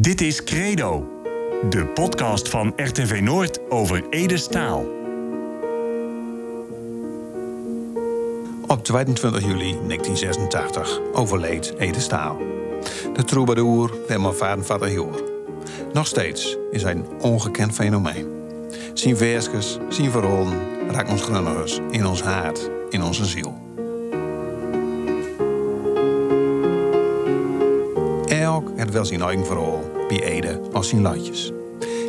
Dit is Credo, de podcast van RTV Noord over Ede Staal. Op 22 juli 1986 overleed Ede Staal. De troubadour maar vader joor. Nog steeds is hij een ongekend fenomeen. Zijn versjes, zijn verhalen raakt ons grunnigers in ons hart, in onze ziel. Elk het wel zijn eigen verhaal Ede als zijn landjes.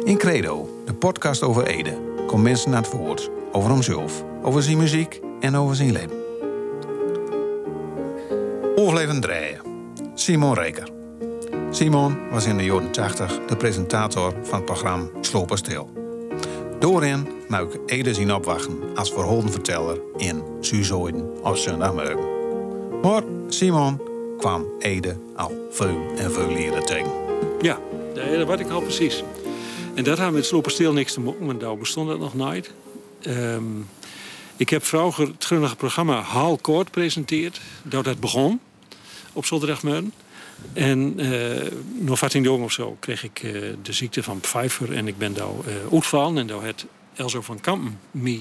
In Credo, de podcast over Ede, komt mensen naar het woord over hemzelf, over zijn muziek en over zijn leven. Overleven draaien. Simon Reker. Simon was in de jaren 80 de presentator van het programma Slopen Stil. Doorin maak Ede zien opwachten als verteller in Suzoiden of Zondagmorgen. Maar Simon kwam Ede al veel en veel leren tegen. Ja, dat wat ik al precies. En dat had met Slopen Stil niks te maken, want daar bestond het nog nooit. Ehm, ik heb vroeger het grunnige programma Haal Kort gepresenteerd. Dat dat begon op zondagmorgen. En uh, nog 14 jong of zo kreeg ik uh, de ziekte van Pfeiffer en ik ben daar uh, uitgevallen en daar het Elzo van Kampen me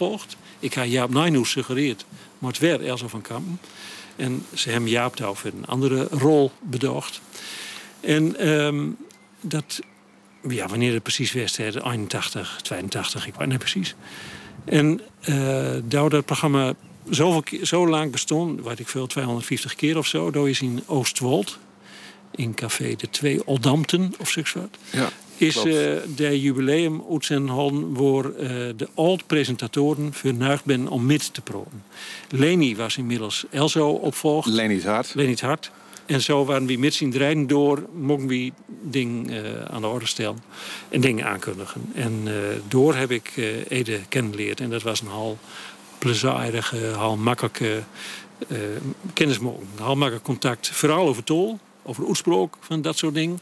uh. Ik heb Jaap Nijnoes suggereerd, maar het werd Elzo van Kampen. En ze hebben Jaap daar voor een andere rol bedacht. En um, dat, ja, wanneer het precies was, 81, 82, ik weet niet precies. En uh, daar dat programma zoveel, zo lang bestond, weet ik veel, 250 keer of zo. Daar is in Oostwold, in café De Twee Oldampten of zoiets wat. Ja, is uh, de jubileum uitzending waar uh, de oud-presentatoren vernuigd ben om met te proben. Leni was inmiddels Elzo opvolgd. Leni's Hart. Leni's Hart. En zo waren we met z'n rijden door, mochten we dingen uh, aan de orde stellen en dingen aankondigen. En uh, door heb ik uh, Ede kennenleerd. En dat was een hal plezierige, heel makkelijke kennismaking. Heel makkelijk contact, vooral over tol, over uitspraak van dat soort dingen.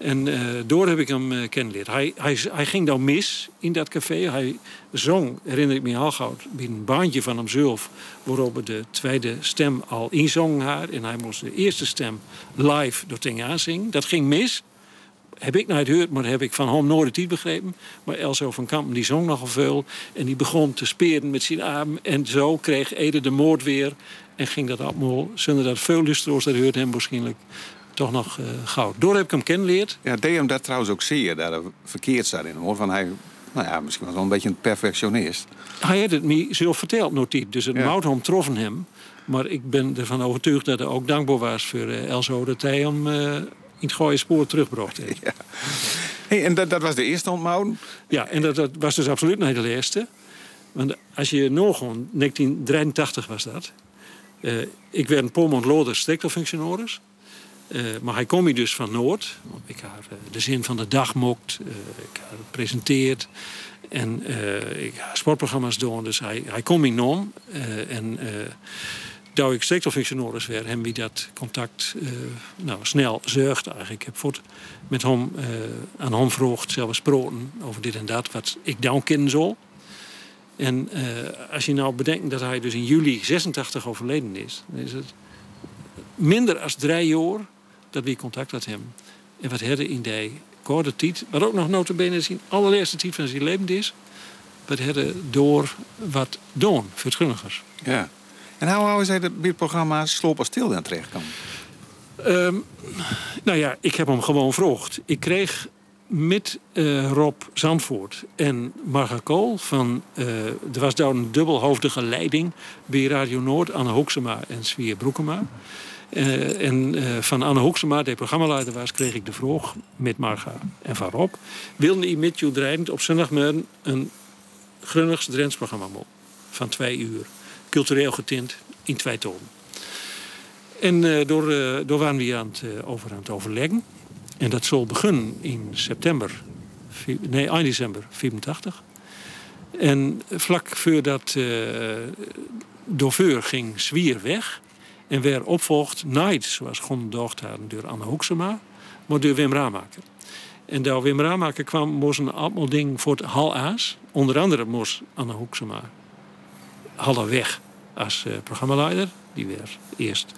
En uh, door heb ik hem uh, kennenleerd. Hij, hij, hij ging dan mis in dat café. Hij zong, herinner ik me heel gauw, bij een baantje van hemzelf... waarop de tweede stem al inzong haar. En hij moest de eerste stem live door dingen aanzingen. Dat ging mis heb ik nooit gehoord, maar heb ik van hem nooit het begrepen. Maar Elzo van Kampen die zong nogal veel. En die begon te speren met zijn arm. En zo kreeg Ede de moord weer. En ging dat allemaal, zonder dat veel lustroos, dat hoort hem waarschijnlijk toch nog uh, gauw. Door heb ik hem kennenleerd. Ja, deed hem dat trouwens ook zeer, dat er verkeerd zat in hoor. Van hij, nou ja, misschien was wel een beetje een perfectionist. Hij had het me zelf verteld, notiet. Dus het ja. mout troffen hem. Maar ik ben ervan overtuigd dat hij ook dankbaar was voor uh, Elzo. Dat hij hem uh, in het gooie spoor terugbracht. Ja. Hey, en dat, dat, was de eerste ontmoeting? Ja, en dat, dat, was dus absoluut niet de eerste. Want als je nog gewoon, 1983 was dat. Uh, ik werd een Pomont Loder steektelfunctionaris. Uh, maar hij komt hier dus van Noord. Ik heb uh, de zin van de dag mokt. ik heb presenteerd. En ik sportprogramma's doen. Dus hij, hij komt hier om. en dat ik steektelfunctionaris werd, hebben we dat contact uh, nou, snel zorgd eigenlijk. Ik heb voort met hem uh, aan hem gevraagd, zelfs gesproken over dit en dat, wat ik dan kennen zal. En uh, als je nou bedenkt dat hij dus in juli 86 overleden is, dan is het minder dan drie jaar dat we contact met hem. En wat hadden in die korte tijd, wat ook nog notabene zijn allerlaatste tijd van zijn leven is, wat hadden door wat doen voor. Ja. En hoe houden zij het programma Sloop als Stil dan terecht kan? Um, nou ja, ik heb hem gewoon gevraagd. Ik kreeg met uh, Rob Zandvoort en Marga Kool van... Uh, er was daar een dubbelhoofdige leiding bij Radio Noord... Anne Hoeksema en Svier Broekema. Uh, en van Anne Hoeksema, die programmaleider was... kreeg ik de vraag met Marga en van Rob... wilde hij met drijvend op zondagmorgen... een Grunnigs Drents programma van twee uur cultureel getint in twee tonen. En uh, door, uh, door waren we aan het, uh, over aan het overleggen. En dat zal beginnen in september, nee, eind december 84. En vlak voordat uh, Doveur ging Zwier weg. En weer opvolgt Night, zoals gewoon docht door Anne Hoeksema, maar door Wim Ramaker. En door Wim Ramaker kwam moest een aantal voor het hal aas. Onder andere moest Anne Hoeksema Halle weg als uh, programmaleider. Die weer eerst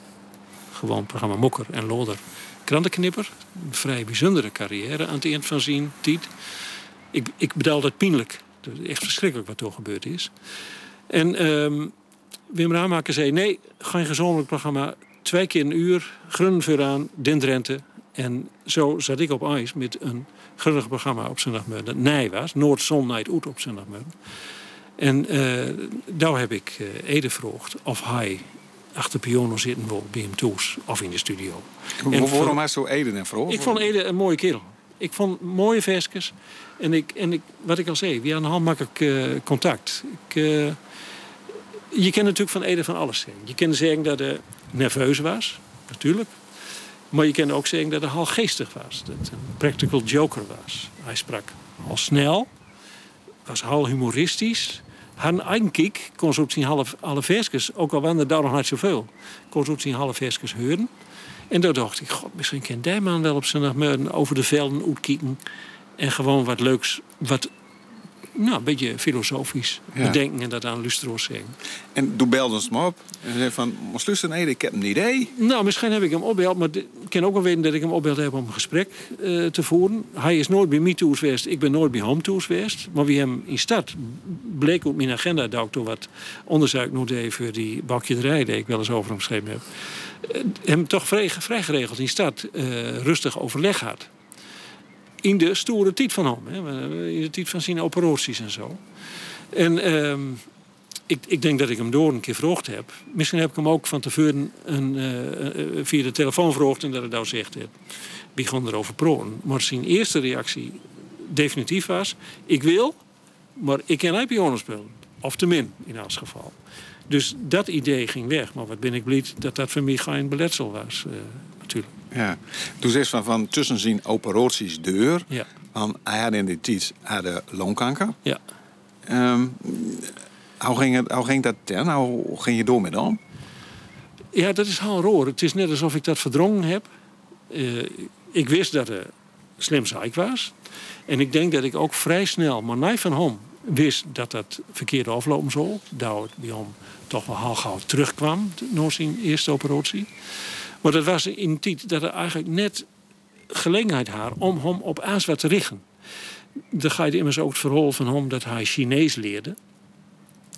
gewoon programma Mokker en Loder krantenknipper. Een vrij bijzondere carrière aan het eind van zijn tijd. Ik, ik bedoel dat pijnlijk. Echt verschrikkelijk wat er gebeurd is. En ehm, Wim Ramaker zei: nee, geen gezondelijk programma. Twee keer een uur, den Drenthe. En zo zat ik op ijs met een grunnig programma op zondagmorgen. Dat nij was, Noord-Zon, Out op zondagmorgen. En uh, daar heb ik uh, Ede gevraagd of hij achter piano zitten wil bij hem thuis of in de studio. En waarom hij zo Ede en vroeg? Ik vond Ede een mooie kerel. Ik vond mooie versjes. En, ik, en ik, wat ik al zei, we hadden een makkelijk uh, contact. Ik, uh, je kan natuurlijk van Ede van alles zeggen. Je kan zeggen dat hij nerveus was, natuurlijk. Maar je kan ook zeggen dat hij al geestig was. Dat hij een practical joker was. Hij sprak al snel, was al humoristisch. Had een eigen kiek, kon zo zien half, alle versjes, ook al waren er daar nog niet zoveel, kon zo zien halve versjes horen. En toen dacht ik, god, misschien kan die man wel op zondagmorgen over de velden uitkijken. En gewoon wat leuks, wat nou, een beetje filosofisch ja. bedenken en dat aan Lustroos zeggen. En toen belde ze me op en zei van, moest luisteren, nee, ik heb een idee. Nou, misschien heb ik hem opbeld, maar ik kan ook wel weten dat ik hem opbeld heb om een gesprek uh, te voeren. Hij is nooit bij me tours geweest, ik ben nooit bij hem tours geweest. Maar wie hem in stad bleek op mijn agenda dat ik toen wat onderzoek nog deed voor die bakjerij die ik wel eens over hem geschreven heb. Uh, hem toch vrij, vrij geregeld in stad uh, rustig overleg had in de stoere tijd van hem. Hè. In de tijd van zijn operaties en zo. En um, ik, ik, denk dat ik hem door een keer vroegd heb. Misschien heb ik hem ook van tevoren een, uh, via de telefoon vroegd en dat hij nou zegt. Ik begon erover proen. Maar zijn eerste reactie definitief was: ik wil, maar ik kan niet piano spelen. Of te min, in elk geval. Dus dat idee ging weg. Maar wat ben ik blij dat dat voor mij geen beletsel was. Uh, natuurlijk. Ja. Toen zei van, van tussen zijn operaties deur. Ja. Want hij had in die tijd had de longkanker. Ja. Um, hoe, ging het, hoe ging dat ten? Hoe ging je door met hem? Ja, dat is heel roer. Het is net alsof ik dat verdrongen heb. Uh, ik wist dat hij slim zaak was. En ik denk dat ik ook vrij snel, maar niet van hem, wist dat dat verkeerd aflopen zou. Dat het bij hem toch wel heel gauw terugkwam na zijn eerste operatie. Maar dat was in tijd dat er eigenlijk net gelegenheid had om hem op aanzwart te richten. Dan ga je immers ook het verhaal van hem dat hij Chinees leerde.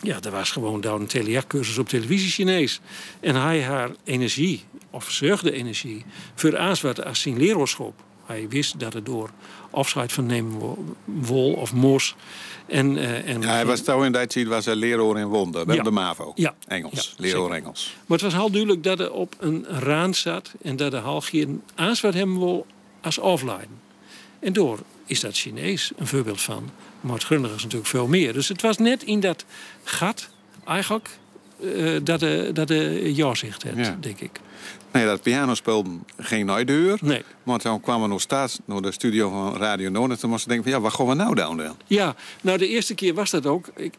Ja, er was gewoon daar een telejac-cursus op televisie Chinees. En hij haar energie, of zorgde energie, voor aanzwart als zijn leraarschap. Hij wist dat het door afscheid van nemen wol of mos. En, uh, en ja, hij was toen in dat tijd was hij leraar in Wonder, bij ja. de MAVO. Ja. Engels, ja, leraar Engels. Maar het was heel duidelijk dat hij op een raan zat en dat hij al geen aanzwart hebben wil als afleiden. En door is dat Chinees een voorbeeld van. Maar het is natuurlijk veel meer. Dus het was net in dat gat eigenlijk uh, dat de, dat de ja zegt, Ja. denk ik. Nee, dat piano speelde geen nooit deur. Nee. Maar toen kwamen we nog steeds naar de studio van Radio Noord. En toen moesten we denken van, ja, wat gaan we nou doen dan? Ja, nou de eerste keer was dat ook. Ik,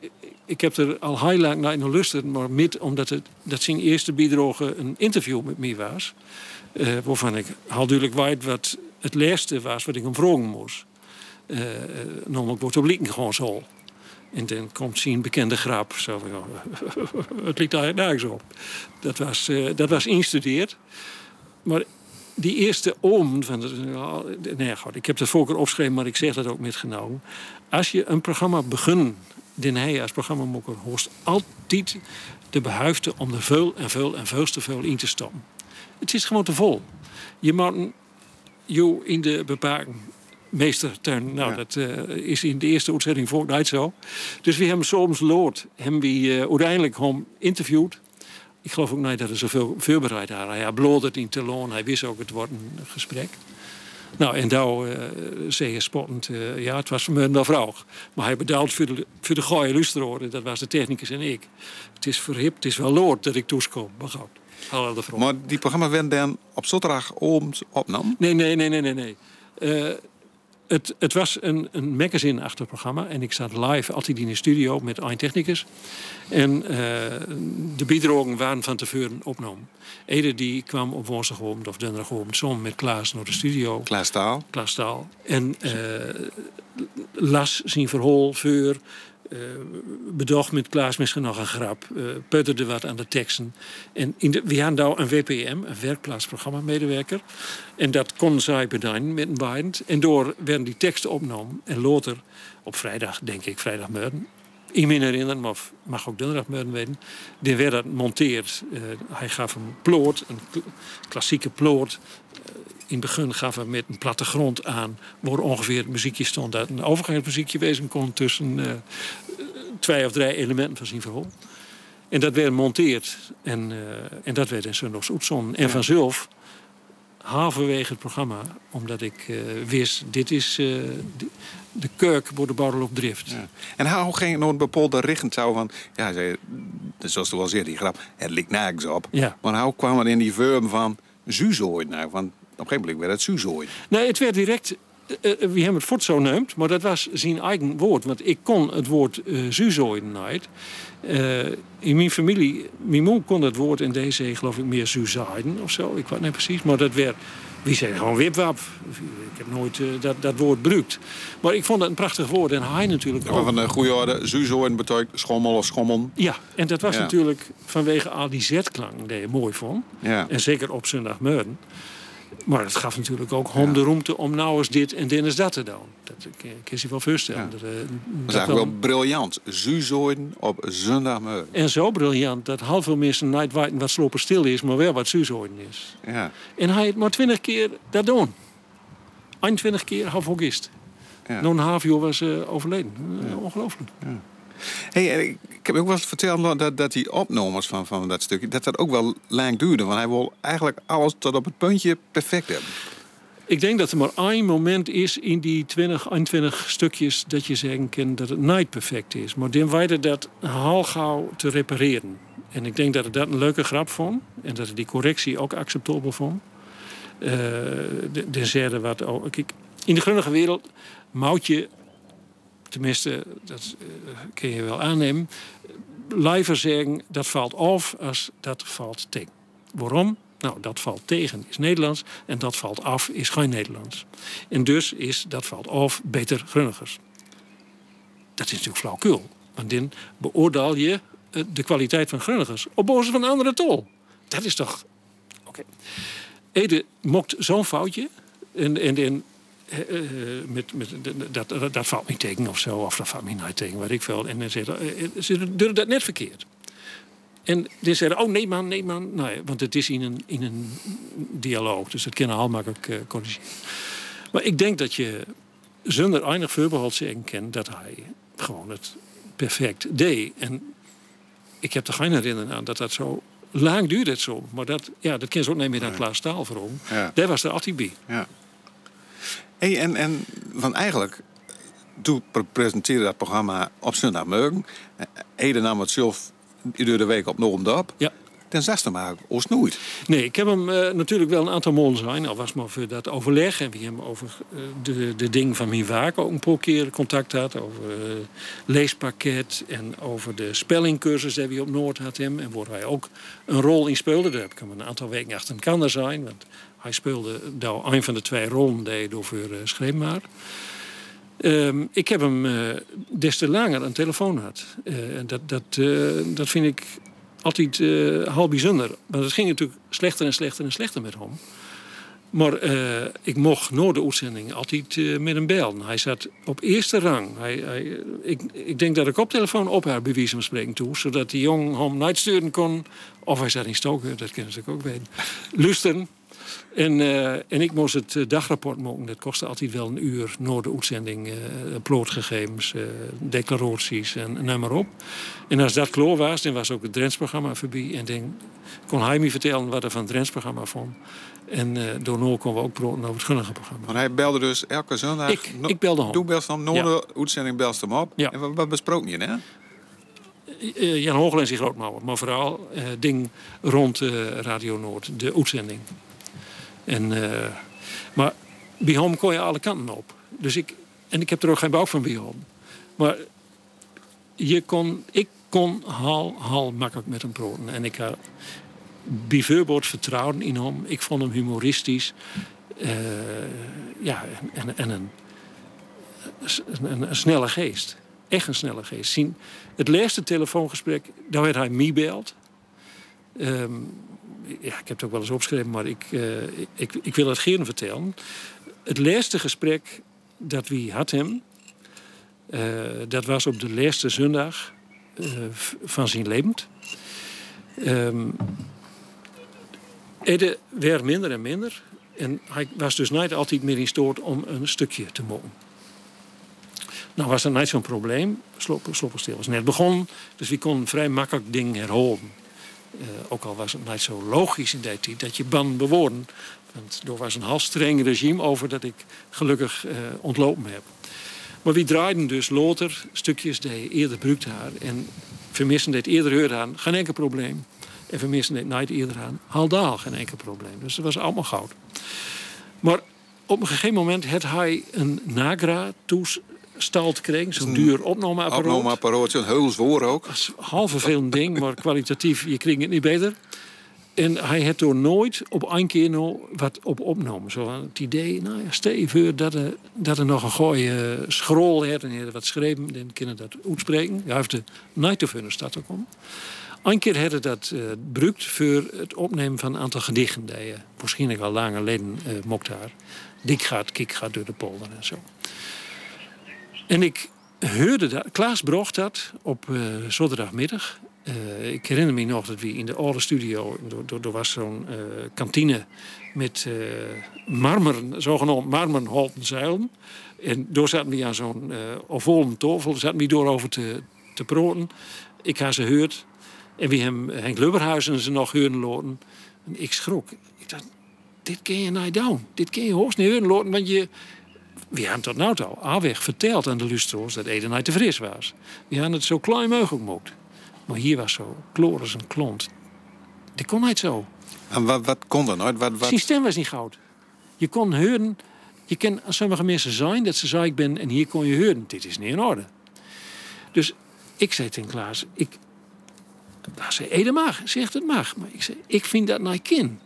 ik, heb er al heel lang naar luisteren, maar met omdat het, dat zijn eerste biedrogen een interview met mij was. Uh, waarvan ik heel duidelijk weet wat het laatste was wat ik hem vragen moest. Uh, namelijk wordt publiek gewoon zo. En dan komt zijn bekende grap. Zo het ligt daar nergens op. Dat was, uh, dat was instudeerd. Maar die eerste oom van nee, God, ik heb het voorkeur opgeschreven, maar ik zeg dat ook met genomen. Als je een programma begint, den hij als programmamoker hoort altijd de behuifte om er veel en veel en veel te veel in te stoppen. Het is gewoon te vol. Je moet je in de beperking meestertuin. Nou, ja. dat uh, is in de eerste uitzending voor niet zo. Dus we hebben soms lood. Hebben we uh, uiteindelijk hem interviewd. Ik geloof ook niet dat er zoveel voorbereid had. Hij bloot het in Telon. Hij wist ook het wordt een gesprek. Nou, en daar uh, zei je spottend, uh, ja, het was voor mij een vrouw. Maar hij bedaalt voor de, voor de gooie lusteroren. Dat was de technicus en ik. Het is verhip, het is wel lood dat ik toeskom. Maar goed. Maar die programma werd dan op zaterdag opnam? Nee, nee, nee, nee, nee. nee. Uh, het, het, was een, een magazine-achtig programma. En ik zat live altijd in de studio met een technicus. En uh, de biedrogen waren van tevoren opgenomen. Ede die kwam op woensdagavond of donderdagavond samen met Klaas naar de studio. Klaas Taal. Klaas Taal. En uh, las zijn verhaal voor. Uh, bedocht met Klaas misschien nog een grap. Uh, putterde wat aan de teksten. En in de, we hadden nou een WPM, een werkplaatsprogramma-medewerker. En dat kon zij bedenken met een bind. En door werden die teksten opgenomen. En later, op vrijdag, denk ik, vrijdagmorgen. Ik me herinneren, maar mag ook donderdagmorgen weten. Die werd dat monteerd. Uh, hij gaf een ploot, een klassieke ploot in het begin gaf we met een plattegrond aan... waar ongeveer het muziekje stond dat een overgangsmuziekje wezen kon... tussen uh, twee of drie elementen van zijn verhaal. En dat werd monteerd. En, uh, en dat werd in zondags uitzonden. En ja. vanzelf, halverwege het programma... omdat ik uh, wist, dit is de, de kurk voor de borrel op drift. Ja. En hoe ging het bepaalde richting zou van... Ja, zei, zoals toen al zei, die grap, het ligt nergens op. Ja. Maar hoe kwam het in die vorm van... Zuzooi nou, van op een gegeven moment werd het Suzooi. Nee, het werd direct. Uh, wie hem het voort zo neemt, maar dat was zijn eigen woord. Want ik kon het woord uh, nooit. Uh, in mijn familie, mijn kon het woord in deze geloof ik meer Suzaiden of zo. Ik weet niet precies, maar dat werd. Wie zei gewoon wipwap. Ik heb nooit uh, dat, dat woord gebruikt. Maar ik vond het een prachtig woord. En hij natuurlijk ook. Ja, van de goede orde, Suzooi betekent schommel of schommel. Ja, en dat was ja. natuurlijk vanwege al die Z-klank die je mooi vond. Ja. En zeker op zondagmorgen. Maar het gaf natuurlijk ook de roemte om nou eens dit en dan eens dat te doen. Dat kan je je wel voorstellen. Ja. Dat, uh, dat, is eigenlijk wel briljant. Zuzoiden op zondagmorgen. En zo briljant dat half veel mensen niet weten wat slopen stil is, maar wel wat zuzoiden is. Ja. En hij het maar twintig keer dat doen. 21 keer half august. Ja. Een half jaar was uh, overleden. Uh, ongelooflijk. Hey, ik heb ook wel eens verteld dat, dat die opnames van, van dat stukje... dat dat ook wel lang duurde. Want hij wil eigenlijk alles tot op het puntje perfect hebben. Ik denk dat er maar één moment is in die 20, 21 stukjes... dat je zeggen kan dat het niet perfect is. Maar dan weet dat heel gauw te repareren. En ik denk dat ik dat een leuke grap vond. En dat ik die correctie ook acceptabel vond. Uh, de, de wat... Kijk, in de grunnige wereld mout je tenminste, dat uh, kun je wel aannemen. Liever zeggen dat valt af als dat valt tegen. Waarom? Nou, dat valt tegen is Nederlands en dat valt af is geen Nederlands. En dus is dat valt af beter Grunnigers. Dat is natuurlijk flauwkul. Want dan beoordeel je de kwaliteit van Grunnigers op basis van andere tol. Dat is toch. Oké. Ede mokt zo'n foutje. En, en, en uh, met, met, dat, dat, dat valt niet tegen of zo, of dat valt niet niet tegen, weet ik veel. En dan ze doen dat net verkeerd. En die zeiden, oh nee man, nee man. Nou ja, want het is in een, in een dialoog, dus dat kunnen al makkelijk uh, corrigeren. Maar ik denk dat je zonder enig voorbehold zeggen kan dat hij gewoon het perfect deed. En ik heb er geen herinnering aan dat dat zo lang duurde het zo. Maar dat, ja, dat ken je ook niet meer naar Klaas Staal voor Ja. Daar was de Attibi. Ja. Hey, en, en van eigenlijk, toen presenteerde dat programma op zondagmorgen. Ede nam het zelf iedere week op Noormdorp. Ja. Ten zesde maar ons nooit. Nee, ik heb hem uh, natuurlijk wel een aantal molen zijn. Al was maar voor dat overleg. En we hebben over uh, de, de dingen van mijn ook een paar keer contact had. Over uh, leespakket en over de spellingcursus die we op Noord had hem. En waar hij ook een rol in speelde. Daar heb ik hem een aantal weken achter elkaar zijn. Want hij speelde nou een van de twee rollen hij door voor uh, Schreemmaar. Um, ik heb hem uh, des te langer een telefoon had. Uh, dat, dat, uh, dat vind ik altijd half bijzonder. Maar het ging natuurlijk slechter en slechter en slechter met hem. Maar ik mocht na de uitzending altijd met hem bellen. Hij zat op eerste rang. Hij, hij, ik, ik denk dat ik op telefoon op haar bewijs van spreken toe. Zodat die jong hem sturen kon. Of hij zat in stoken, dat kennen ze ook weten. Luisteren. En, uh, en ik moest het dagrapport maken. Dat kostte altijd wel een uur na de uitzending. Uh, plootgegevens, uh, declaraties en noem maar op. En als dat klaar was, dan was ook het Drents-programma voorbij. En dan kon hij me vertellen wat er van het Drents-programma vond. En daarna konden we ook praten over het gunnige programma. Maar hij belde dus elke zondag? Ik, ik belde hem. Toen belde hem, de uitzending belde hem op. Ja. En wat, wat besproken je, hè? Jan zich grootmouwen. Maar vooral ding rond Radio Noord, de uitzending. En, uh, maar bij hem kon je alle kanten op. Dus ik, en ik heb er ook geen bouw van bij hem. Maar je kon, ik kon hal, hal makkelijk met hem praten. En ik had bijvoorbeeld vertrouwen in hem. Ik vond hem humoristisch. Uh, ja, en, en een, een, snelle geest. echt een snelle geest. Zien, het laatste telefoongesprek, daar werd hij me beld. Ehm, ja, ik heb het ook wel eens opgeschreven, maar ik, uh, ik, ik wil het geen vertellen. Het laatste gesprek dat we had hem, uh, dat was op de laatste zondag uh, van zijn leven. Um, werd minder en minder. En hij was dus niet altijd meer in stoort om een stukje te mogen. Nou was dat niet zo'n probleem. Slopperstil was net begonnen, dus we konden vrij makkelijk dingen herhouden. Uh, ook al was het niet zo logisch in die tijd dat je ban bewoorden. Want er was een half streng regime over dat ik gelukkig uh, ontlopen heb. Maar we draaiden dus loter stukjes die eerder gebruikt had. En vermissen dit eerder hoorde aan, geen enkel probleem. En vermissen dit niet eerder aan, haldaal geen enkel probleem. Dus dat was allemaal goud. Maar op een gegeven moment had hij een Nagra toestald gekregen. Zo'n duur opnameapparaat. Opnameapparaat, zo'n heel zwoer ook. Dat is half vervelend ding, maar kwalitatief, je kreeg het niet beter. En hij had door nooit op een keer nog wat op opgenomen. Zo het idee, nou ja, stel dat er, dat er nog een goede scroll had en hij wat schreven, dan kunnen dat uitspreken. Hij heeft de nooit te veel stad komen. Een keer had hij dat uh, gebruikt voor het opnemen van een aantal gedichten die je waarschijnlijk al langer geleden uh, mocht daar. Dik gaat, kik gaat door de polder en zo. En ik hoorde dat, Klaas brocht dat op uh, zondagmiddag. Uh, ik herinner me nog dat we in de oude studio, er was zo'n uh, kantine met marmeren, zogenaamd zuilen. En door zaten we aan zo'n uh, ovale tafel, zaten we door over te, te proten. Ik had ze gehoord. En wie hem Henk Lubberhuizen ze nog horen loten. En ik schrok. Ik dacht, dit kun je niet doen. Dit kun je hoogst niet horen loten, want je... We hebben tot nu toe aanweg verteld aan de lustro's dat Eden niet te fris was. We hebben het zo klein mogelijk moeten. Maar hier was zo kloris een klont. Die kon niet zo. En wat, wat kon er nooit? Wat, wat... Zijn stem was niet goud. Je kon horen... Je kan sommige mensen zijn dat ze zei ik ben en hier kon je horen. Dit is niet in orde. Dus ik zei tegen Klaas... Ik, hij zei, Ede mag, zegt het mag. Maar ik zei, ik vind dat niet kin.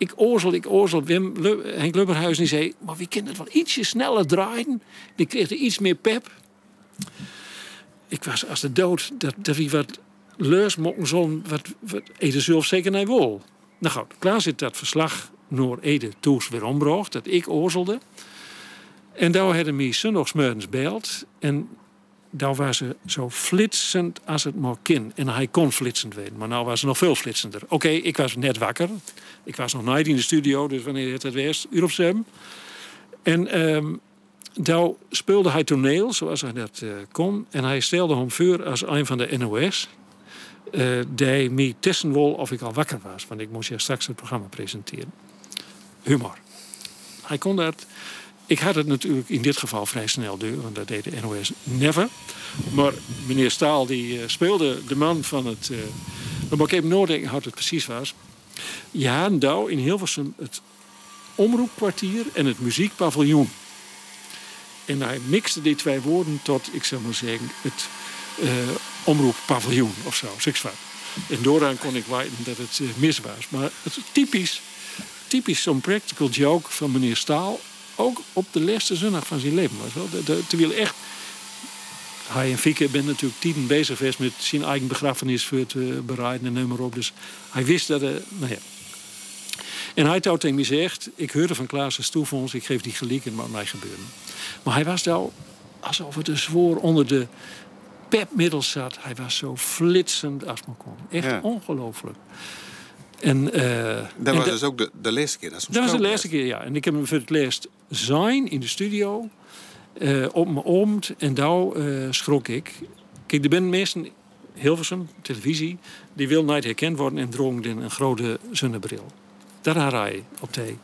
Ik oorzel, ik oorzel. Wim Henk Lubberhuis die zei, maar wie kan het wel ietsje sneller draaien? Die kreeg er iets meer pep ik was als de dood dat, dat wat leus mochten zo'n wat, wat Ede zeker niet wil. Nou goed, klaar zit dat verslag naar Ede toes weer ombracht, dat ik oorzelde. En daar hadden me zondagsmorgens beld en daar was ze zo flitsend als het maar kon. En hij kon flitsend weten, maar nou was ze nog veel flitsender. Oké, ik was net wakker. Ik was nog nooit in de studio, dus wanneer het was, uur op zem. En um, daar speelde hij toneel, zoals hij dat uh, kon. En hij stelde hem voor als een van de NOS. Uh, die me testen wil of ik al wakker was. Want ik moest je straks het programma presenteren. Humor. Hij kon dat. Ik had het natuurlijk in dit geval vrij snel door. Want dat deed de NOS never. Maar meneer Staal die uh, speelde de man van het... Uh, maar ik even nadenken hoe het precies was. Ja, nou in Hilversum het omroepkwartier en het muziekpaviljoen. En hij mixte die twee woorden tot, ik zou maar zeggen, het uh, omroeppaviljoen of zo, zeg En dooraan kon ik weten dat het mis was. Maar het is typisch, typisch zo'n practical joke van meneer Staal. Ook op de laatste zondag van zijn leven. Was wel. De, de, terwijl echt hij en Fieke ben natuurlijk tien bezig geweest met zijn eigen begrafenis voor te bereiden en nummer op. Dus hij wist dat. Uh, nou ja, en hij had tegen mij gezegd, ik hoorde van Klaas Stoefons, ik geef die gelijk en wat mij gebeuren. Maar hij was nou alsof het een zwoor onder de pepmiddels zat. Hij was zo flitsend als maar kon. Echt ongelooflijk. En, uh, dat was dus ook de, de laatste keer. Dat, dat was de laatste keer, ja. En ik heb hem voor het laatst zijn in de studio. Uh, op mijn oomd. En daar uh, schrok ik. Kijk, er zijn mensen, Hilversum, televisie... die wil niet herkend worden en droeg in een grote zonnebril. Daar had hij op de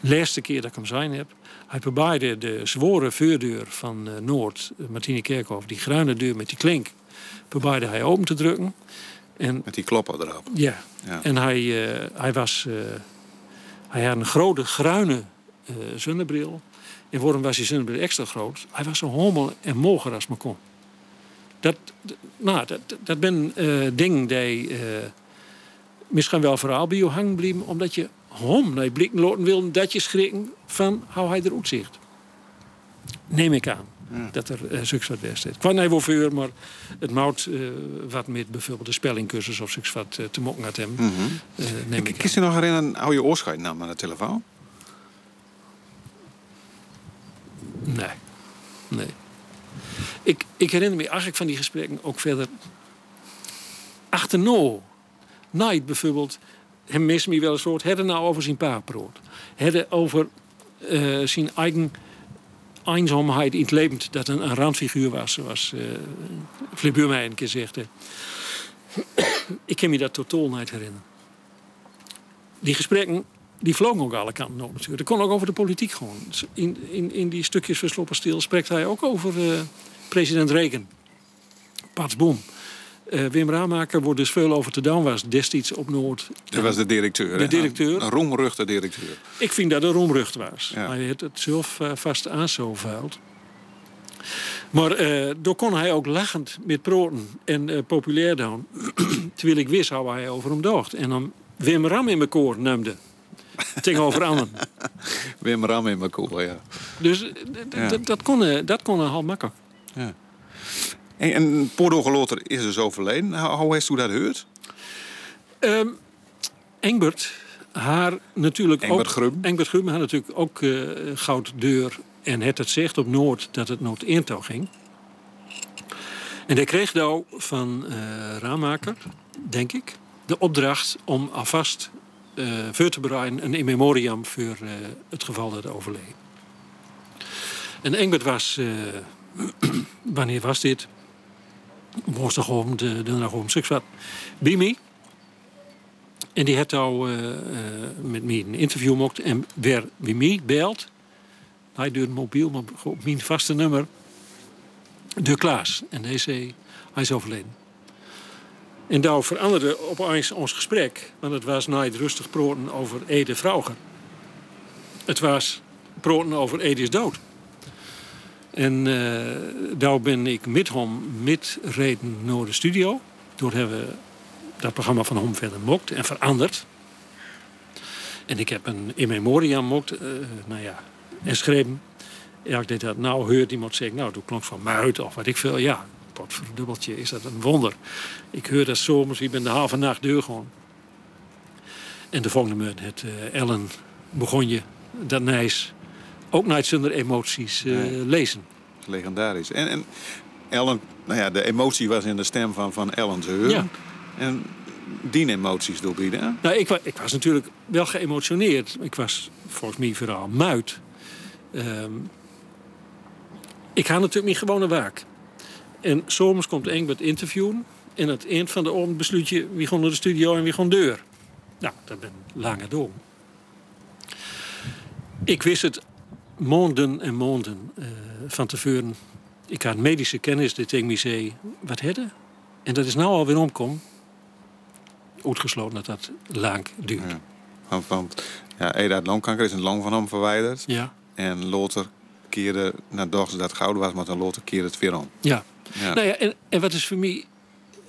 laatste keer dat ik hem zijn heb. Hij probeerde de zware vuurdeur van Noord, Martine Kerkhoff, die gruine deur met die klink, probeerde hij open te drukken. En, met die kloppen erop. Ja. ja. En hij, uh, hij was... Uh, hij had een grote gruine zonnebril. En waarom was die zonnebril extra groot? Hij was zo hommel en moger als me kon. Dat, nou, dat, dat ben dingen die misschien wel vooral bij je hangen blijven, omdat je hem naar blikken laten wil dat je schrikken van hoe hij eruit ziet. Neem ik aan. Dat er uh, zulks wat. Ik kwam even over, maar het moet uh, wat met bijvoorbeeld de spellingcursus of zulks wat uh, te mokken had hem. Mm -hmm. neem ik. je nog herinneren hoe je oorscheid nam aan de telefoon? Nee. Nee. Ik, ik herinner me eigenlijk van die gesprekken ook verder. Achterno. Night bijvoorbeeld. Hem mis me wel eens woord. Hadden nou over zijn paarproot. Hadden over uh, zijn eigen eenzaamheid in het leven. Dat een, een randfiguur was. Zoals uh, Flip mij een keer zegt. ik kan me dat totaal niet herinneren. Die gesprekken die vlogen ook alle kanten op natuurlijk. Dat kon ook over de politiek gewoon. In, in, in die stukjes van Stil spreekt hij ook over uh, president Reagan. Pats Boom. Uh, Wim Ramaker wordt dus veel over te doen was destijds op Noord. Dat was de directeur. De directeur. Een roemruchte directeur. Ik vind dat een roemrucht was. Ja. Hij heeft het zelf uh, vast aanzoveld. Maar uh, door kon hij ook lachend met proten en populair doen. terwijl ik wist hoe hij over hem dacht. En dan Wim Ram in mijn koor noemde. Tegenover anderen. Wim Ram in mijn koor, ja. Dus ja. dat kon, dat kon heel makkelijk. Ja. En, en Pordo is dus overleden. Hoe heeft u dat gehoord? Um, Engbert, haar natuurlijk Engbert ook... Grum. Engbert Grum had natuurlijk ook uh, goud deur en het het zegt op Noord dat het Noord eentouw ging. En hij kreeg nou van uh, Raamaker, denk ik, de opdracht om alvast uh, voor te bereiden een in memoriam voor uh, het geval dat overleed. En Engbert was, wanneer was dit? Om de donderdag om seks wat. Bimi. En die heeft al met mij een interview gemaakt. En weer wie mij belt, hij doet mobiel, maar op mijn vaste nummer, de Klaas. En deze, hij is overleden. En daar veranderde opeens ons gesprek. Want het was nooit rustig proten over Ede Vrouwen. Het was proten over Ede's dood. En daar ben ik met hem reden naar de studio. Toen hebben we dat programma van hem verder mokt en veranderd. En ik heb een in memoriam mokt, uh, nou ja, en schreven. Ja, ik deed dat nou, hoort iemand zeggen, nou, dat klonk van muid of wat ik veel. Ja, pot voor een dubbeltje is dat een wonder. Ik hoor dat zomers, ik ben de halve nacht deur gewoon. En de volgende moment, het uh, Ellen, begon je dat nijs ook nooit zonder emoties nee. lezen. Legendarisch. En, en Ellen, nou ja, de emotie was in de stem van, van Ellen Zeur. Ja. En die emoties doorbieden. Nou, ik, ik, was natuurlijk wel geëmotioneerd. Ik was volgens mij vooral muid. Um, ik ga natuurlijk niet gewoon naar werk. En soms komt Engbert interviewen. En aan het eind van de ochtend besluit je wie gewoon naar de studio en wie gewoon deur. Nou, dat ben lange door. Ik wist het maanden en maanden uh, van tevoren. Ik had medische kennis die tegen mij zei, wat hadden? En dat is nou alweer omkom. Uitgesloten dat dat lang duurt. Ja. Want, ja, Eda longkanker is een long van hem verwijderd. Ja. En Lothar keerde, nadat dat goud was, maar dan Lothar keerde het weer om. Ja. ja. Nou ja, en, en wat is voor mij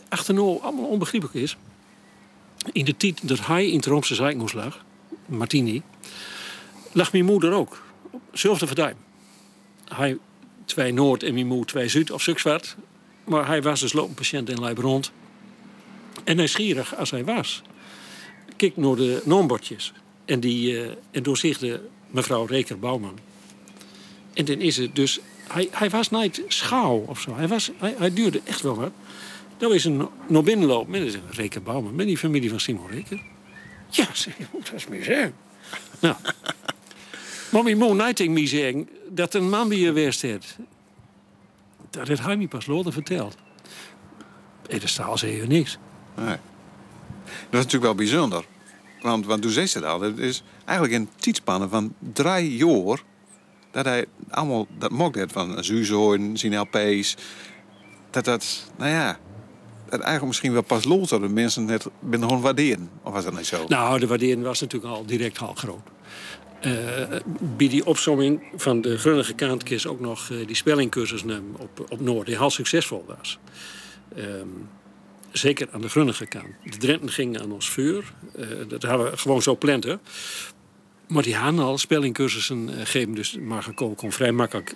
achterno allemaal onbegrijpelijk is... in de tijd dat hij in het Roomse Zijkmoes lag, Martini... lag mijn moeder ook. Zelfde verduim. Hij twee Noord en moeder twee Zuid of Sukswart. Maar hij was dus lopend patiënt in Leibron. En nieuwsgierig als hij was, keek naar de noombordjes. En, die, uh, en doorzichtte mevrouw Reker-Bouwman. En dan is het dus... Hij, hij was niet schouw of zo. Hij, was, hij, hij duurde echt wel wat. Dan is een naar binnenloop met Reker Bouwman. Met die familie van Simon Reker. Ja, dat is meer zeggen. Nou. Maar mijn moeder mij zeggen dat een man bij je geweest heeft. Dat heeft hij me pas later verteld. In de staal zei je niks. Nee. Dat is natuurlijk wel bijzonder. Want, want toen zei ze al, het is eigenlijk een tijdspanne van drie jaar dat hij allemaal dat mocht het van Zuzoorn, zijn LP's. Dat dat, nou ja, dat eigenlijk misschien wel pas los dat de mensen het binnen gewoon waarderen. Of was dat niet zo? Nou, de waardering was natuurlijk al direct al groot. Uh, bij die opzomming van de Grunnige Kaantkist ook nog uh, die spellingcursus op, op Noord, die heel succesvol was. Um, zeker aan de Grunnige kant. De Drenten gingen aan ons vuur. Uh, dat hadden we gewoon zo planten. Maar die hadden al spellingcursussen gegeven. Dus Margot Kool kon vrij makkelijk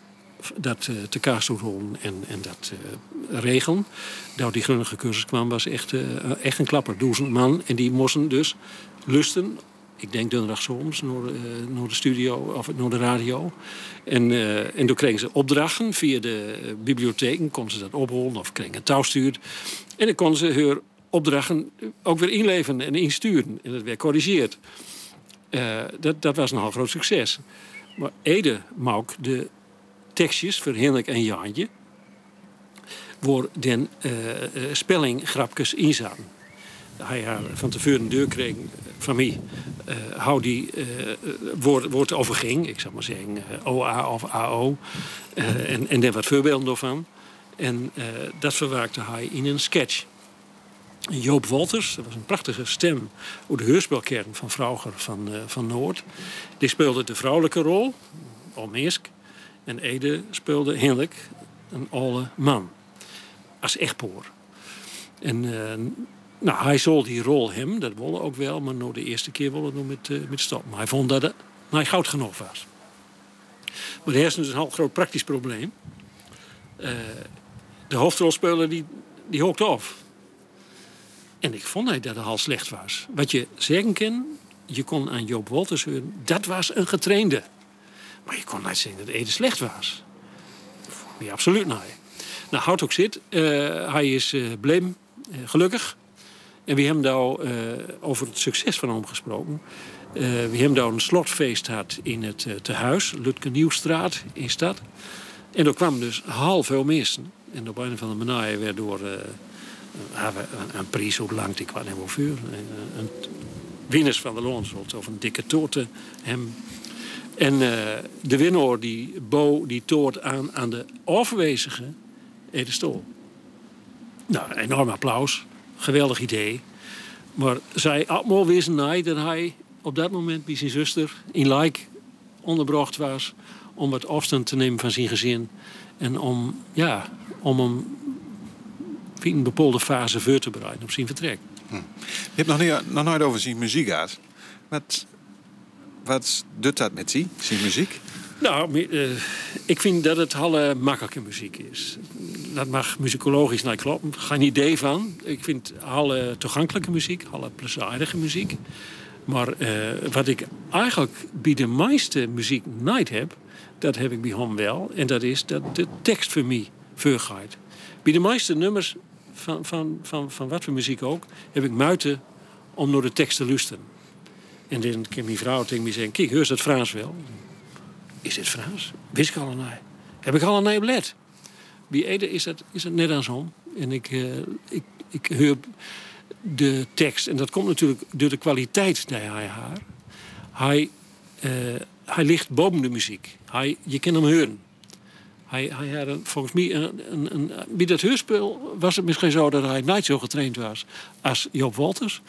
dat uh, te kaas rollen en, en dat uh, regelen. Dat die grunnige cursus kwam, was echt, uh, echt een klapper. Duizend man. En die moesten dus lusten. Ik denk donderdag soms naar, naar de studio of naar de radio. En, en toen kregen ze opdrachten via de bibliotheken. Konden ze dat ophalen of kregen een touwstuur. En dan konden ze hun opdrachten ook weer inleveren en insturen. En dat werd corrigeerd. dat, dat was een heel groot succes. Maar Ede maak de tekstjes voor Henrik en Jaantje. Waar den uh, spellinggrapjes in zaten. Hij had van tevoren deur kreeg van mij. Uh, hoe die uh, woord, woord overging. Ik zou maar zeggen OA of AO. en, en daar wat voorbeelden van. En dat verwerkte hij in een sketch. Joop Wolters, dat was een prachtige stem hoe de heurspelkern van Vrauger van, van Noord. Die speelde de vrouwelijke rol, Almeersk. En Ede speelde Henrik, een oude man. Als echtpoor. En nou, hij zal die rol hem, dat wilde ook wel, maar nou de eerste keer wilde het met, uh, met stop. Maar hij vond dat het hij goud genoeg was. Maar er is dus een heel groot praktisch probleem. Uh, de hoofdrolspeler die, die hookte af. En ik vond hij dat het al slecht was. Wat je zeggen kan, je kon aan Joop Wolters horen, dat was een getrainde. Maar je kon niet zeggen dat Ede slecht was. Absoluut niet. Nou, houd ook zit. Uh, hij is uh, bleem, gelukkig. En we hebben daar over het succes van hem gesproken. we hebben daar een slotfeest gehad in het tehuis, Lutke Nieuwstraat in stad. En er kwamen dus half veel mensen. En op een van de manieren werd door een, een prijs hoe lang ik kwam hem vuur. Een, winnaars van de Loonsrot of een dikke torte hem en uh, de winnaar die bo die toort aan aan de afwezige Ede Stol. Nou, enorm applaus. Geweldig idee. Maar zij allemaal wisten niet dat hij op dat moment bij zijn zuster in Like onderbracht was om wat afstand te nemen van zijn gezin en om, ja, om hem in een bepaalde fase voor te bereiden op zijn vertrek. Hm. Je hebt nog, niet, nog nooit over zijn muziek gehad. Wat, wat doet dat met die, zijn muziek? Nou, uh, ik vind dat het alle makkelijke muziek is. Dat mag muzikologisch niet kloppen. Geen idee van. Ik vind alle toegankelijke muziek, alle plezierige muziek. Maar uh, wat ik eigenlijk bij de meeste muziek niet heb, dat heb ik bij hem wel. En dat is dat de tekst voor mij voorgaat. Bij de meeste nummers van, van, van, van wat voor muziek ook, heb ik muiten om naar de tekst te luisteren. En dan kan mijn vrouw tegen me zeggen, kijk, hoor dat Frans wel? Is dit Frans? Wist ik al een Heb ik al een nee let? Bij Ede is het, is het net zo. En ik, uh, ik, ik hoor de tekst, en dat komt natuurlijk door de kwaliteit die hij haar. Hij, uh, hij ligt boven de muziek. Hij, je kan hem horen. Hij, hij had volgens mij, een, een, een, bij dat heurspel was het misschien zo dat hij niet zo getraind was als Joop Walters.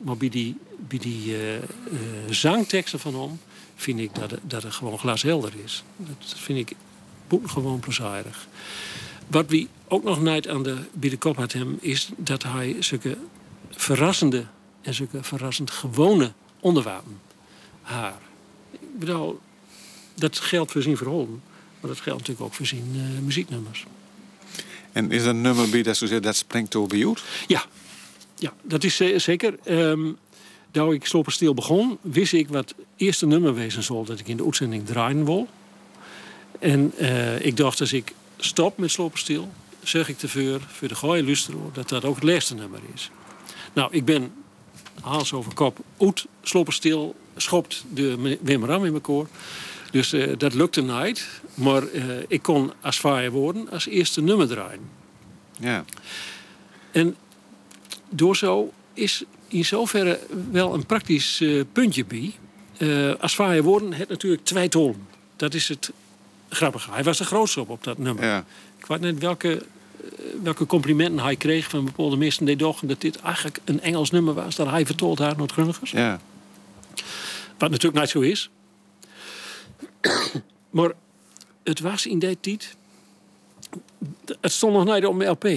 Maar bij die, bij die uh, zangteksten van hem vind ik dat het, dat het gewoon glashelder is. Dat vind ik gewoon plezierig. Wat we ook nog niet aan de, bij de kop had hem, is dat hij zulke verrassende en zulke verrassend gewone onderwerpen haar. Ik bedoel, dat geldt voor zijn verholen. Maar dat geldt natuurlijk ook voor zijn uh, muzieknummers. En is een nummer bij dat, zo dat springt over jou? Ja. ja, dat is zeker. Um, toen ik Sloperstil begon, wist ik wat het eerste nummer wezen zal dat ik in de uitzending draaien wil. En uh, ik dacht, als ik stop met Sloperstil, zeg ik te voor, voor de gooie lustero, dat dat ook het laatste nummer is. Nou, ik ben haals over kop uit Sloperstil, schopt de Wim Ram in mijn koor. Dus uh, dat lukte niet. Maar uh, ik kon als vaaier worden als eerste nummer draaien. Ja. En door zo is in zoverre wel een praktisch uh, puntje bij. als vaaier worden het natuurlijk twee tonen. Dat is het grappige. Hij was de grootste op, op dat nummer. Ja. Ik weet niet welke, welke complimenten hij kreeg van bepaalde mensen die dachten dat dit eigenlijk een Engels nummer was. Dat hij vertolkt had naar Grunnigers. Ja. Wat natuurlijk niet zo is. maar het was in die tijd. Het stond nog niet op mijn LP.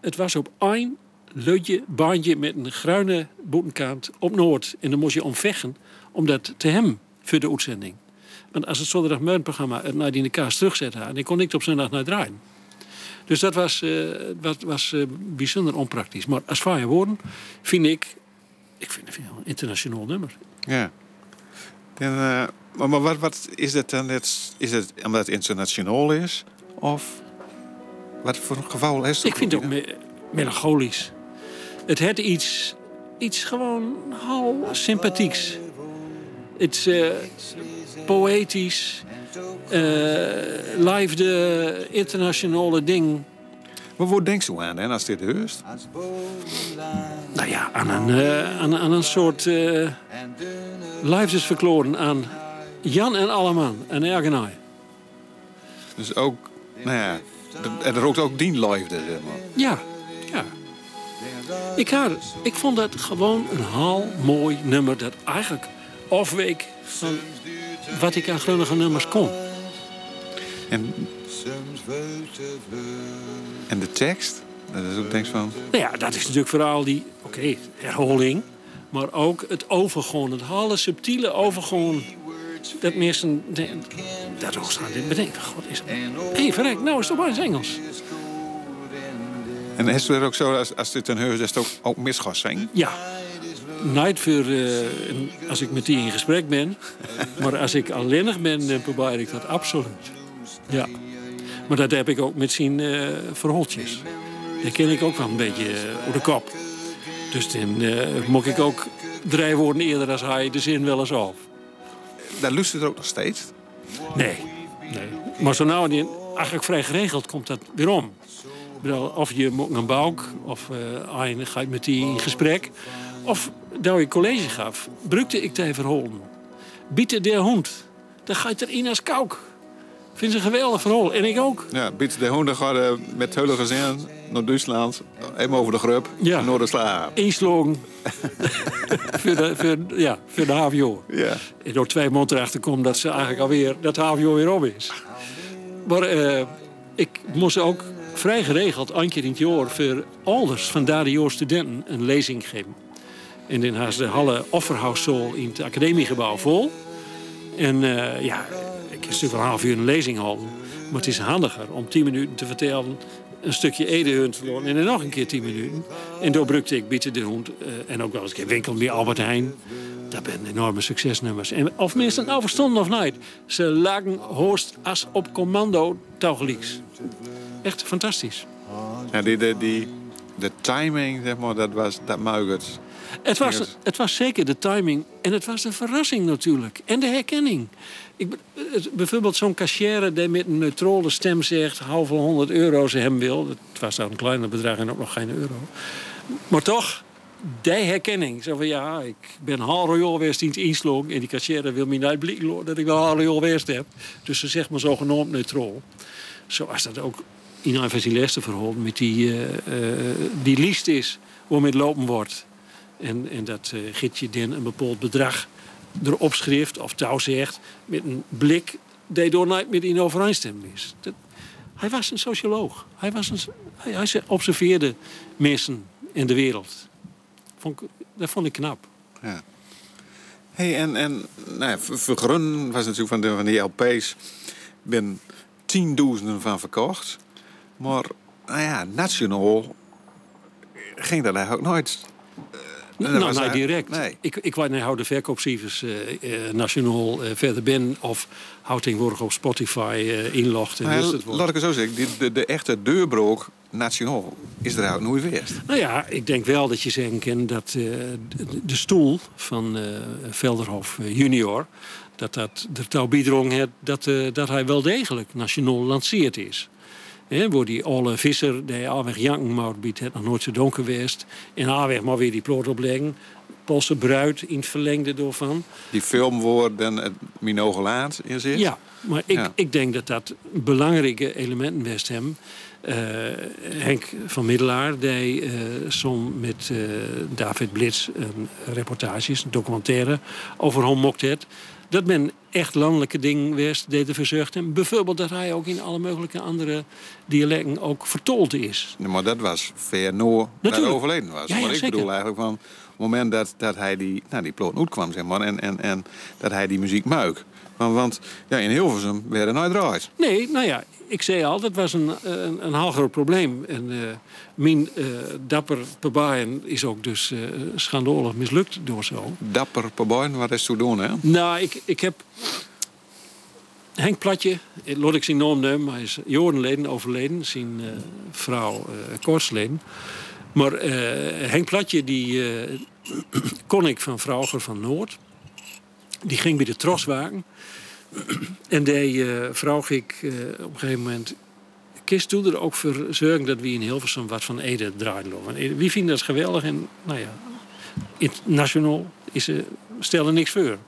Het was op één leutje baantje met een gruine boetenkant op Noord. En dan moest je omvechten om dat te hem voor de uitzending. Want als het zondagmiddelprogramma het naar die in de kaas terugzet had, dan kon ik het op zondag naar draaien. Dus dat was, eh, wat, was eh, bijzonder onpraktisch. Maar als vrije woorden vind ik, ik vind het een internationaal nummer. Ja. En, eh, maar maar wat, wat is het dan? net- Is het omdat het internationaal is? Of wat voor een geval is het? Ik vind het ook me- melancholisch. Het heeft iets, iets gewoon hal sympathieks. Het eh, poëtisch. eh live de internationale ding. Maar waar denkt u aan hè, als dit heust? Nou ja, aan een, eh, aan, aan een soort eh liefdesverkloren aan Jan en Alleman en Ergenai. Dus ook, nou ja, en er rookt ook dien liefde, zeg maar. Ja, ja. Ik, had, ik vond dat gewoon een haal mooi nummer dat eigenlijk afweek van wat ik aan grunnige nummers kon. En, en de tekst? Dat is ook denk ik van... Nou ja, dat is natuurlijk vooral die, oké, herhaling. Maar ook het overgaan, het hele subtiele overgaan. Dat mensen, de- dat ook staan, dit bedenken. God, is Hé, hey, verrek, nou is het opeens Engels. En is het ook zo, als, als dit een heus is, het ook, ook zijn? Ja. Nooit voor eh, als ik met die in gesprek ben. Maar als ik alleenig ben, dan probeer ik dat absoluut. Ja. Maar dat heb ik ook met zijn eh verholtjes. Dat ken ik ook wel een beetje eh, op de kop. Dus dan eh moet ik ook drie woorden eerder als hij de zin wel eens af. Daar luistert er ook nog steeds. Nee. nee. Maar zo nou en dan, eigenlijk vrij geregeld komt dat weer om. Of je moet een bouwk, of een gaat met die in gesprek. Of dat je college gaf, brukte ik te verholen. Bieten de hond, dan gaat erin als kouk. Vind ze een geweldig verhaal. En ik ook. Ja, Piet de Hoende gaat eh, met hele gezin naar Duitsland. Even over de grup, Ja. naar de slaap. Inslogen. voor, de, voor, ja, voor de HVO. Ja. En door twee maanden erachter komt dat ze eigenlijk alweer dat HVO weer om is. Maar eh, ik moest ook vrij geregeld, een keer in het jaar, voor ouders van daar studenten een lezing geven. En had ze de Halle Offerhauszool in het academiegebouw vol. En eh, ja, ik kan natuurlijk een half uur een lezing houden. Maar het is handiger om tien minuten te vertellen. Een stukje Edehunt verloren en dan nog een keer tien minuten. En door brukte ik Bieten de Hond. eh, en ook wel eens een keer Winkel bij Albert Heijn. Dat zijn enorme succesnummers. En of het nou verstonden of niet. Ze lagen hoogst als op commando touwgelijks. Echt fantastisch. Ja, die, die, de timing, zeg maar, dat, was, dat maakt het. Was, het was zeker de timing en het was de verrassing natuurlijk. En de herkenning. Ik, het- bijvoorbeeld zo'n cashier die met een neutrale stem zegt... hoeveel honderd euro ze hem wil. Het was dan een kleiner bedrag en ook nog geen euro. Maar toch, die herkenning. Zo van, ja, ik ben Royal West in het inslog... en die cashier wil me niet blikken dat ik wel Royal West heb. Dus ze zegt maar zogenaamd neutraal. Zoals dat ook in een van verhaal... met die, eh, die lijst is waarmee het lopen wordt... En, en dat eh gietje dan een bepaald bedrag erop schrift of touw zegt met een blik die door nooit meer in overeenstemming is. Hij was een socioloog. Hij, was een, hij, observeerde mensen in de wereld. Vond dat vond ik knap. Ja. Hey, en, en nou ja, voor, voor Grun was natuurlijk van, de, van die LP's... ben tienduizenden van verkocht. Maar, nou ja, nationaal ging dat eigenlijk nooit. Nou, eigenlijk- direct. Nee. Ik, ik weet niet hoe de verkoopcijfers eh, nationaal eh, verder ben. Of houdt tegenwoordig op Spotify inlogt en Maar wist het laat ik het zo zeggen, de, de echte deurbrook nationaal is er nooit geweest. Nou ja, ik denk wel dat je zeggen kan dat de, de stoel van Velderhof junior... dat dat er touw biedrong heeft dat, dat hij wel degelijk nationaal lanceerd is. Hè, waar die oude visser, die alweg janken maar biedt het nog nooit zo donker geweest. En alweg maar weer die ploot opleggen. Posse bruid in het verlengde daarvan. Die film wordt dan het Minogelaat in zit. Ja, maar ik, Ja. ik denk dat dat belangrijke elementen West hem. Eh, Henk van Middelaar die eh som met eh, David Blitz een reportages, een documentaire over mocht het. Dat men echt landelijke dingen wist, deed verzorgd hem. Bijvoorbeeld dat hij ook in alle mogelijke andere dialecten ook vertolkt is. Maar dat was ver Noor dat overleden was. Ja, ja, maar ik zeker. bedoel eigenlijk van moment dat, dat hij die, nou, die ploot uitkwam, zeg maar, en, en, en dat hij die muziek muik. Want, want ja, in Hilversum werden nooit draait. Nee, nou ja, ik zei al, dat was een, een, een heel groot probleem. En uh, mijn uh, dapper Pabaaien is ook dus uh, schandalig mislukt door zo. Dapper Pabaaien, wat is toen doen, hè? Nou, ik, ik heb... Henk Platje, laat ik zijn naam nemen, hij is jarenleden overleden. Zijn vrouw kortsleden. Maar Henk Platje, die kon ik van Vrouwer van Noord. Die ging bij de Troswagen. En die uh, vroeg ik uh, op een gegeven moment... Kist er ook voor zorgen dat we in Hilversum wat van Ede draaien. Wie vindt dat geweldig? En nou ja, internationaal is er stelde niks voor.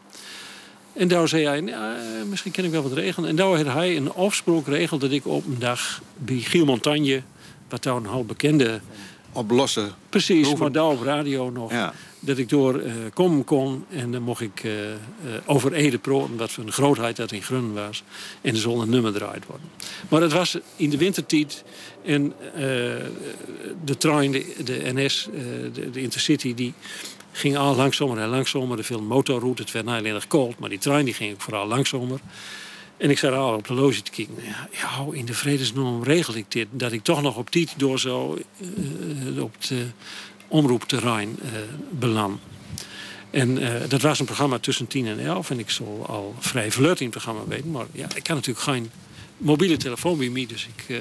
En daar zei hij, nou, misschien kan ik wel wat regelen. En daar had hij een afspraak geregeld dat ik op een dag bij Giel Montagne... wat daar een half bekende... Oplossen. Precies, proeven. maar daar op radio nog... Ja dat ik door uh, komen kon. En dan mocht ik uh, uh, over Ede wat voor een grootheid dat in Grunnen was. En er zal een nummer draaid worden. Maar het was in de wintertijd. En de trein, de, NS, de, de, Intercity, die ging al langzamer en langzamer. De veel motorroute, het werd nou alleen koud. Maar die trein die ging ook vooral langzamer. En ik zat al op de loge te kijken. Ja, ja in de vredesnorm regel ik dit. Dat ik toch nog op tijd door zo op de omroepterrein uh, beland. En uh, dat was een programma tussen 10 en 11. En ik zal al vrij vlot in het programma weten. Maar ja, ik kan natuurlijk geen mobiele telefoon bij mij. Dus ik uh,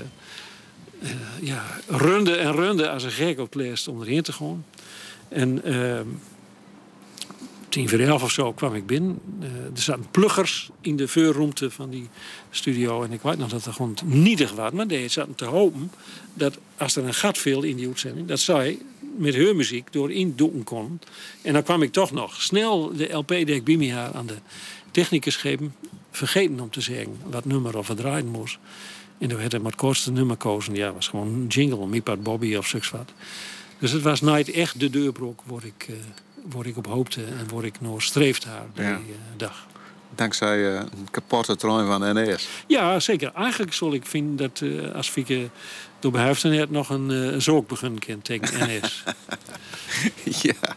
ja, runde en runde als een gek op om erin te gaan. En ehm, tien voor elf of zo kwam ik binnen. er zaten pluggers in de vuurruimte van die studio. En ik weet nog dat er gewoon nietig was. Maar die zaten te hopen dat als er een gat viel in die uitzending... dat zij met haar muziek door doen kon. En dan kwam ik toch nog snel de LP ik me had aan de technicus geven. Vergeten om te zeggen wat nummer of wat draaien moest. En toen had hij maar het kortste nummer kozen. Ja, was gewoon een jingle, Mipat Bobby of zoiets wat. Dus het was nooit echt de deurbrok waar ik, uh, waar ik op hoopte en waar ik nog streefde haar die ja. uh, dag. Dankzij uh, een kapotte trein van NES. Ja, zeker. Eigenlijk zal ik vinden dat als Fieke door behuifden het nog een uh, zoek begonnen tegen NS. ja.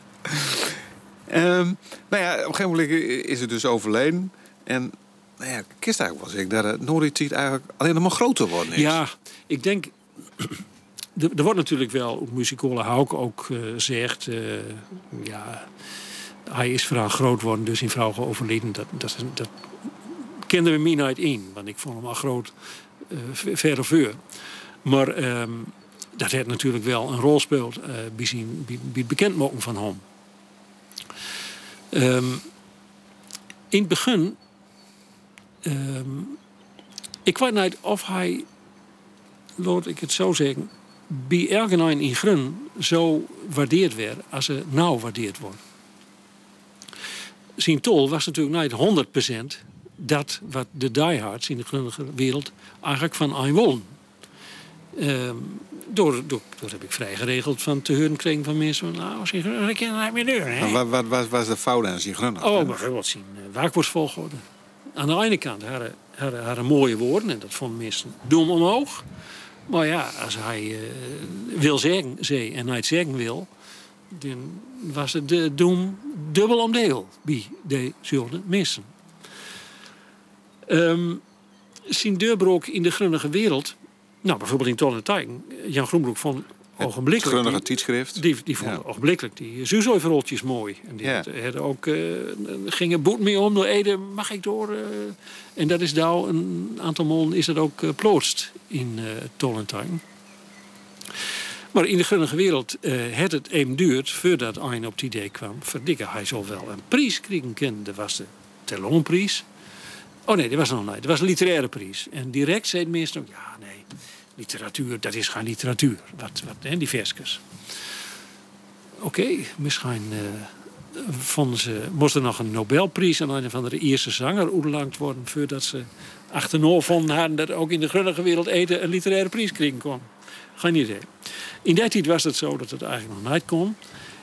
Um, nou ja, op een gegeven moment is het dus overleden. En nou ja, kist eigenlijk wel ik dat het Noordiet eigenlijk alleen nog maar groter wordt. Is. Ja, ik denk... er wordt natuurlijk wel, op muzikale Hauk ook uh, zegt... Uh, ja, hij is vooral groot worden, dus in vrouw overleden. Dat, dat, dat kenden we mij nooit in, want ik vond hem al groot uh, ver of. Maar um, dat heeft natuurlijk wel een rol gespeeld uh, zijn, bij, het bekendmaken van hem. Um, in het begin, um, ik weet niet of hij, laat ik het zo zeggen, bij Ergenijn in Grun zo waardeerd werd als ze nou waardeerd wordt. Zijn tol was natuurlijk niet 100% dat wat de diehards in de grunnige wereld eigenlijk van. Um, door, door, door heb ik vrij geregeld van te horen kregen van mensen. Nou, als je ik het meer doen. Wat, wat, wat was de fout aan zijn Oh, bijvoorbeeld zien uh, waakwoordsvolgorde. Aan de ene kant hadden, hadden, hadden mooie woorden en dat vonden mensen dom omhoog. Maar ja, als hij uh, wil zeggen, zei en hij het zeggen wil, dan was het de doem dubbel om deel bij deze mensen. Um, zijn deurbrook in de grunnige wereld nou, bijvoorbeeld in Tonnen Jan Groenbroek vond ogenblikkelijk... Het grunnige tijdschrift. Die, die vond ja. ogenblikkelijk die Zuzoiverroltjes mooi. En die ja. had, ook, uh, gingen boet mee om door Ede, mag ik door? Uh, en dat is nou een aantal maanden is dat ook uh, plootst in uh, Tollentijn. Maar in de gunnige wereld uh, het het even duurt voordat een op het idee kwam. Verdikke, hij zal wel een prijs krijgen kunnen. Dat was de Telonprijs. Oh nee, dat was nog niet. Dat was een literaire prijs. En direct zei de minister, ja nee, literatuur, dat is geen literatuur. Wat, wat, hè, die versjes. Oké, misschien uh, vonden ze, moest er nog een Nobelprijs aan een van de eerste zanger oerlangt worden... voordat ze achterna vonden hadden dat ook in de grunnige wereld eten een literaire prijs krijgen kon. Geen idee. In die tijd was het zo dat het eigenlijk nog nooit kon.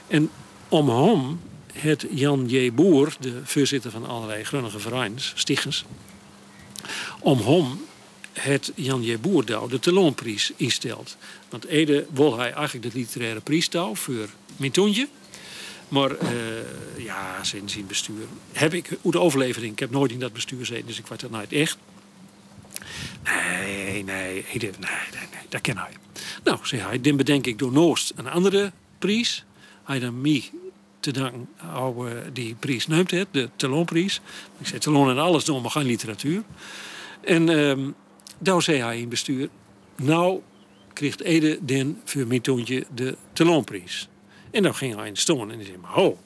En om hem het Jan J. Boer, de voorzitter van allerlei grunnige vereins, stichters... om hem het Jan J. Boerdouw de Telonprijs instelt. Want Ede wil hij eigenlijk de literaire prijs voor Mintoentje. Maar uh, ja, sinds in bestuur heb ik, hoe de overlevering, ik heb nooit in dat bestuur gezeten, dus ik weet dat nooit echt. Nee, nee, nee, nee, nee, dat ken hij. Nou, zei hij, dan bedenk ik door Noost een andere prijs. Hij dan mij te danken oude die prijs neemt, het, de Talonprijs. Ik zei Talon en alles doen, maar geen literatuur. En um, daar zei hij in bestuur, nou kreeg Ede den voor mijn toontje de Talonprijs. En dan ging hij in stoon en hij zei, maar ho,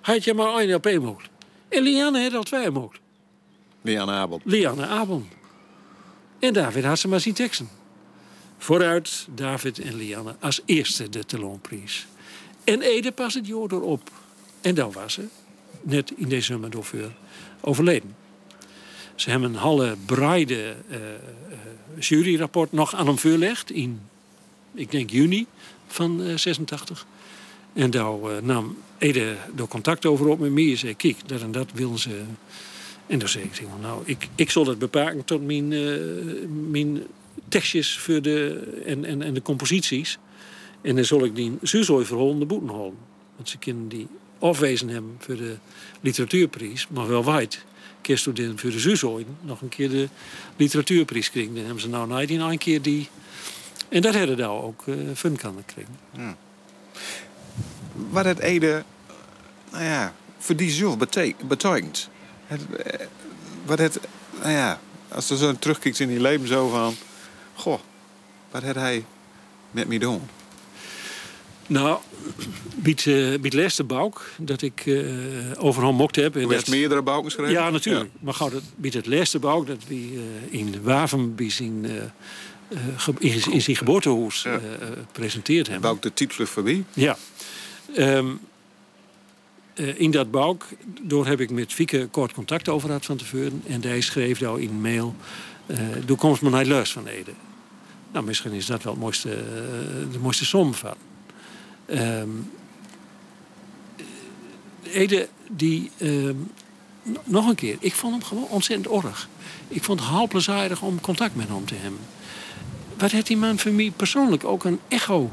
had je maar één op één mogelijk. En Lianne had al twee mogelijk. Lianne Abel. Lianne Abel. En David had ze maar zien teksten. Vooruit David en Lianne als eerste de Talonprijs. En Ede pas het jaar erop. En dan was ze, net in december overleden. Ze hebben een halve breide uh, juryrapport nog aan hem voorgelegd in, ik denk juni van uh, 86. En daar nam Ede door contact over op met mij en zei: Kijk, dat en dat willen ze. En dan zei ik: Nou, ik, ik zal dat beperken tot mijn, mijn tekstjes voor de, en, en, en de composities. En dan zal ik die Suzooi verholen de boeten houden. Want ze kunnen die afwezen hebben voor de literatuurprijs, maar wel wijd. Kerststudenten voor de Suzooi nog een keer de literatuurprijs krijgen. Dan hebben ze nou nooit in een keer die. En dat hebben daar ook uh, fun kunnen krijgen. Ja. Wat het Ede, nou ja, voor die zelf betekent. Eh, wat het, nou ja, als er zo terugkijkt in die leven zo van, goh, wat had hij met me doen? Nou, biedt, uh, biedt dat ik uh, over hem mocht heb. Je hebt meerdere bouwen geschreven? Ja, natuurlijk. Maar gauw, dat biedt het bouk dat we uh, in Waven bij zijn, in, in, zijn geboortehuis ja. presenteerd hebben. Bouk de titvlucht voor wie? Ja. Um, in dat bouk, door heb ik met Fieke kort contact over gehad van tevoren. En hij schreef daar in mail, doe komst maar naar Leus van Ede. Nou, misschien is dat wel het mooiste, de mooiste som van. Um, Ede, die. Um, nog een keer, ik vond hem gewoon ontzettend org. Ik vond het heel plezierig om contact met hem te hebben. Wat heeft die man voor mij persoonlijk ook een echo?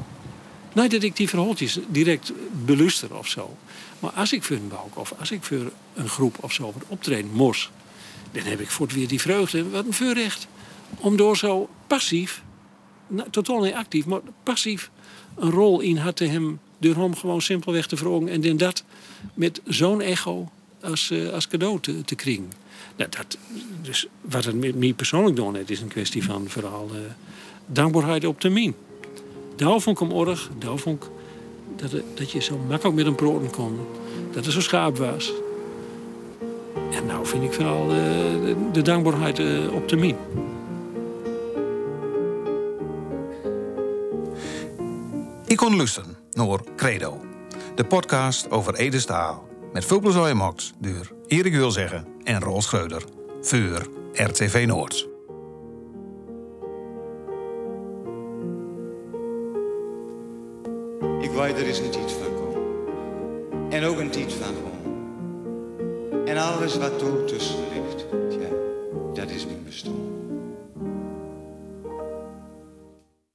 Niet dat ik die verhaaltjes direct beluister of zo. Maar als ik voor een bouw of als ik voor een groep of zo optreden moest, dan heb ik voort weer die vreugde. Wat een voorrecht. Om door zo passief, totaal niet actief, maar passief een rol in had te hem door hem gewoon simpelweg te vragen en dan dat met zo'n echo als, uh, als cadeau te, te krijgen. Nou, dat, dus wat het met mij persoonlijk doen heeft, is een kwestie van vooral uh, dankbaarheid op termijn. Daar vond ik hem org, daar vond ik dat, dat je zo makkelijk met hem praten kon, dat het zo schaap was. En nou vind ik vooral de, de, dankbaarheid uh, op termijn. Ik kon luisteren naar Credo, de podcast over Ede Staal. Met veel plezier mocht door Erik Wilzeggen en Roel Schreuder. Voor RTV Noord. Ik weet er is een tijd van komen. En ook een tijd van gewoon. En alles wat er tussen ligt.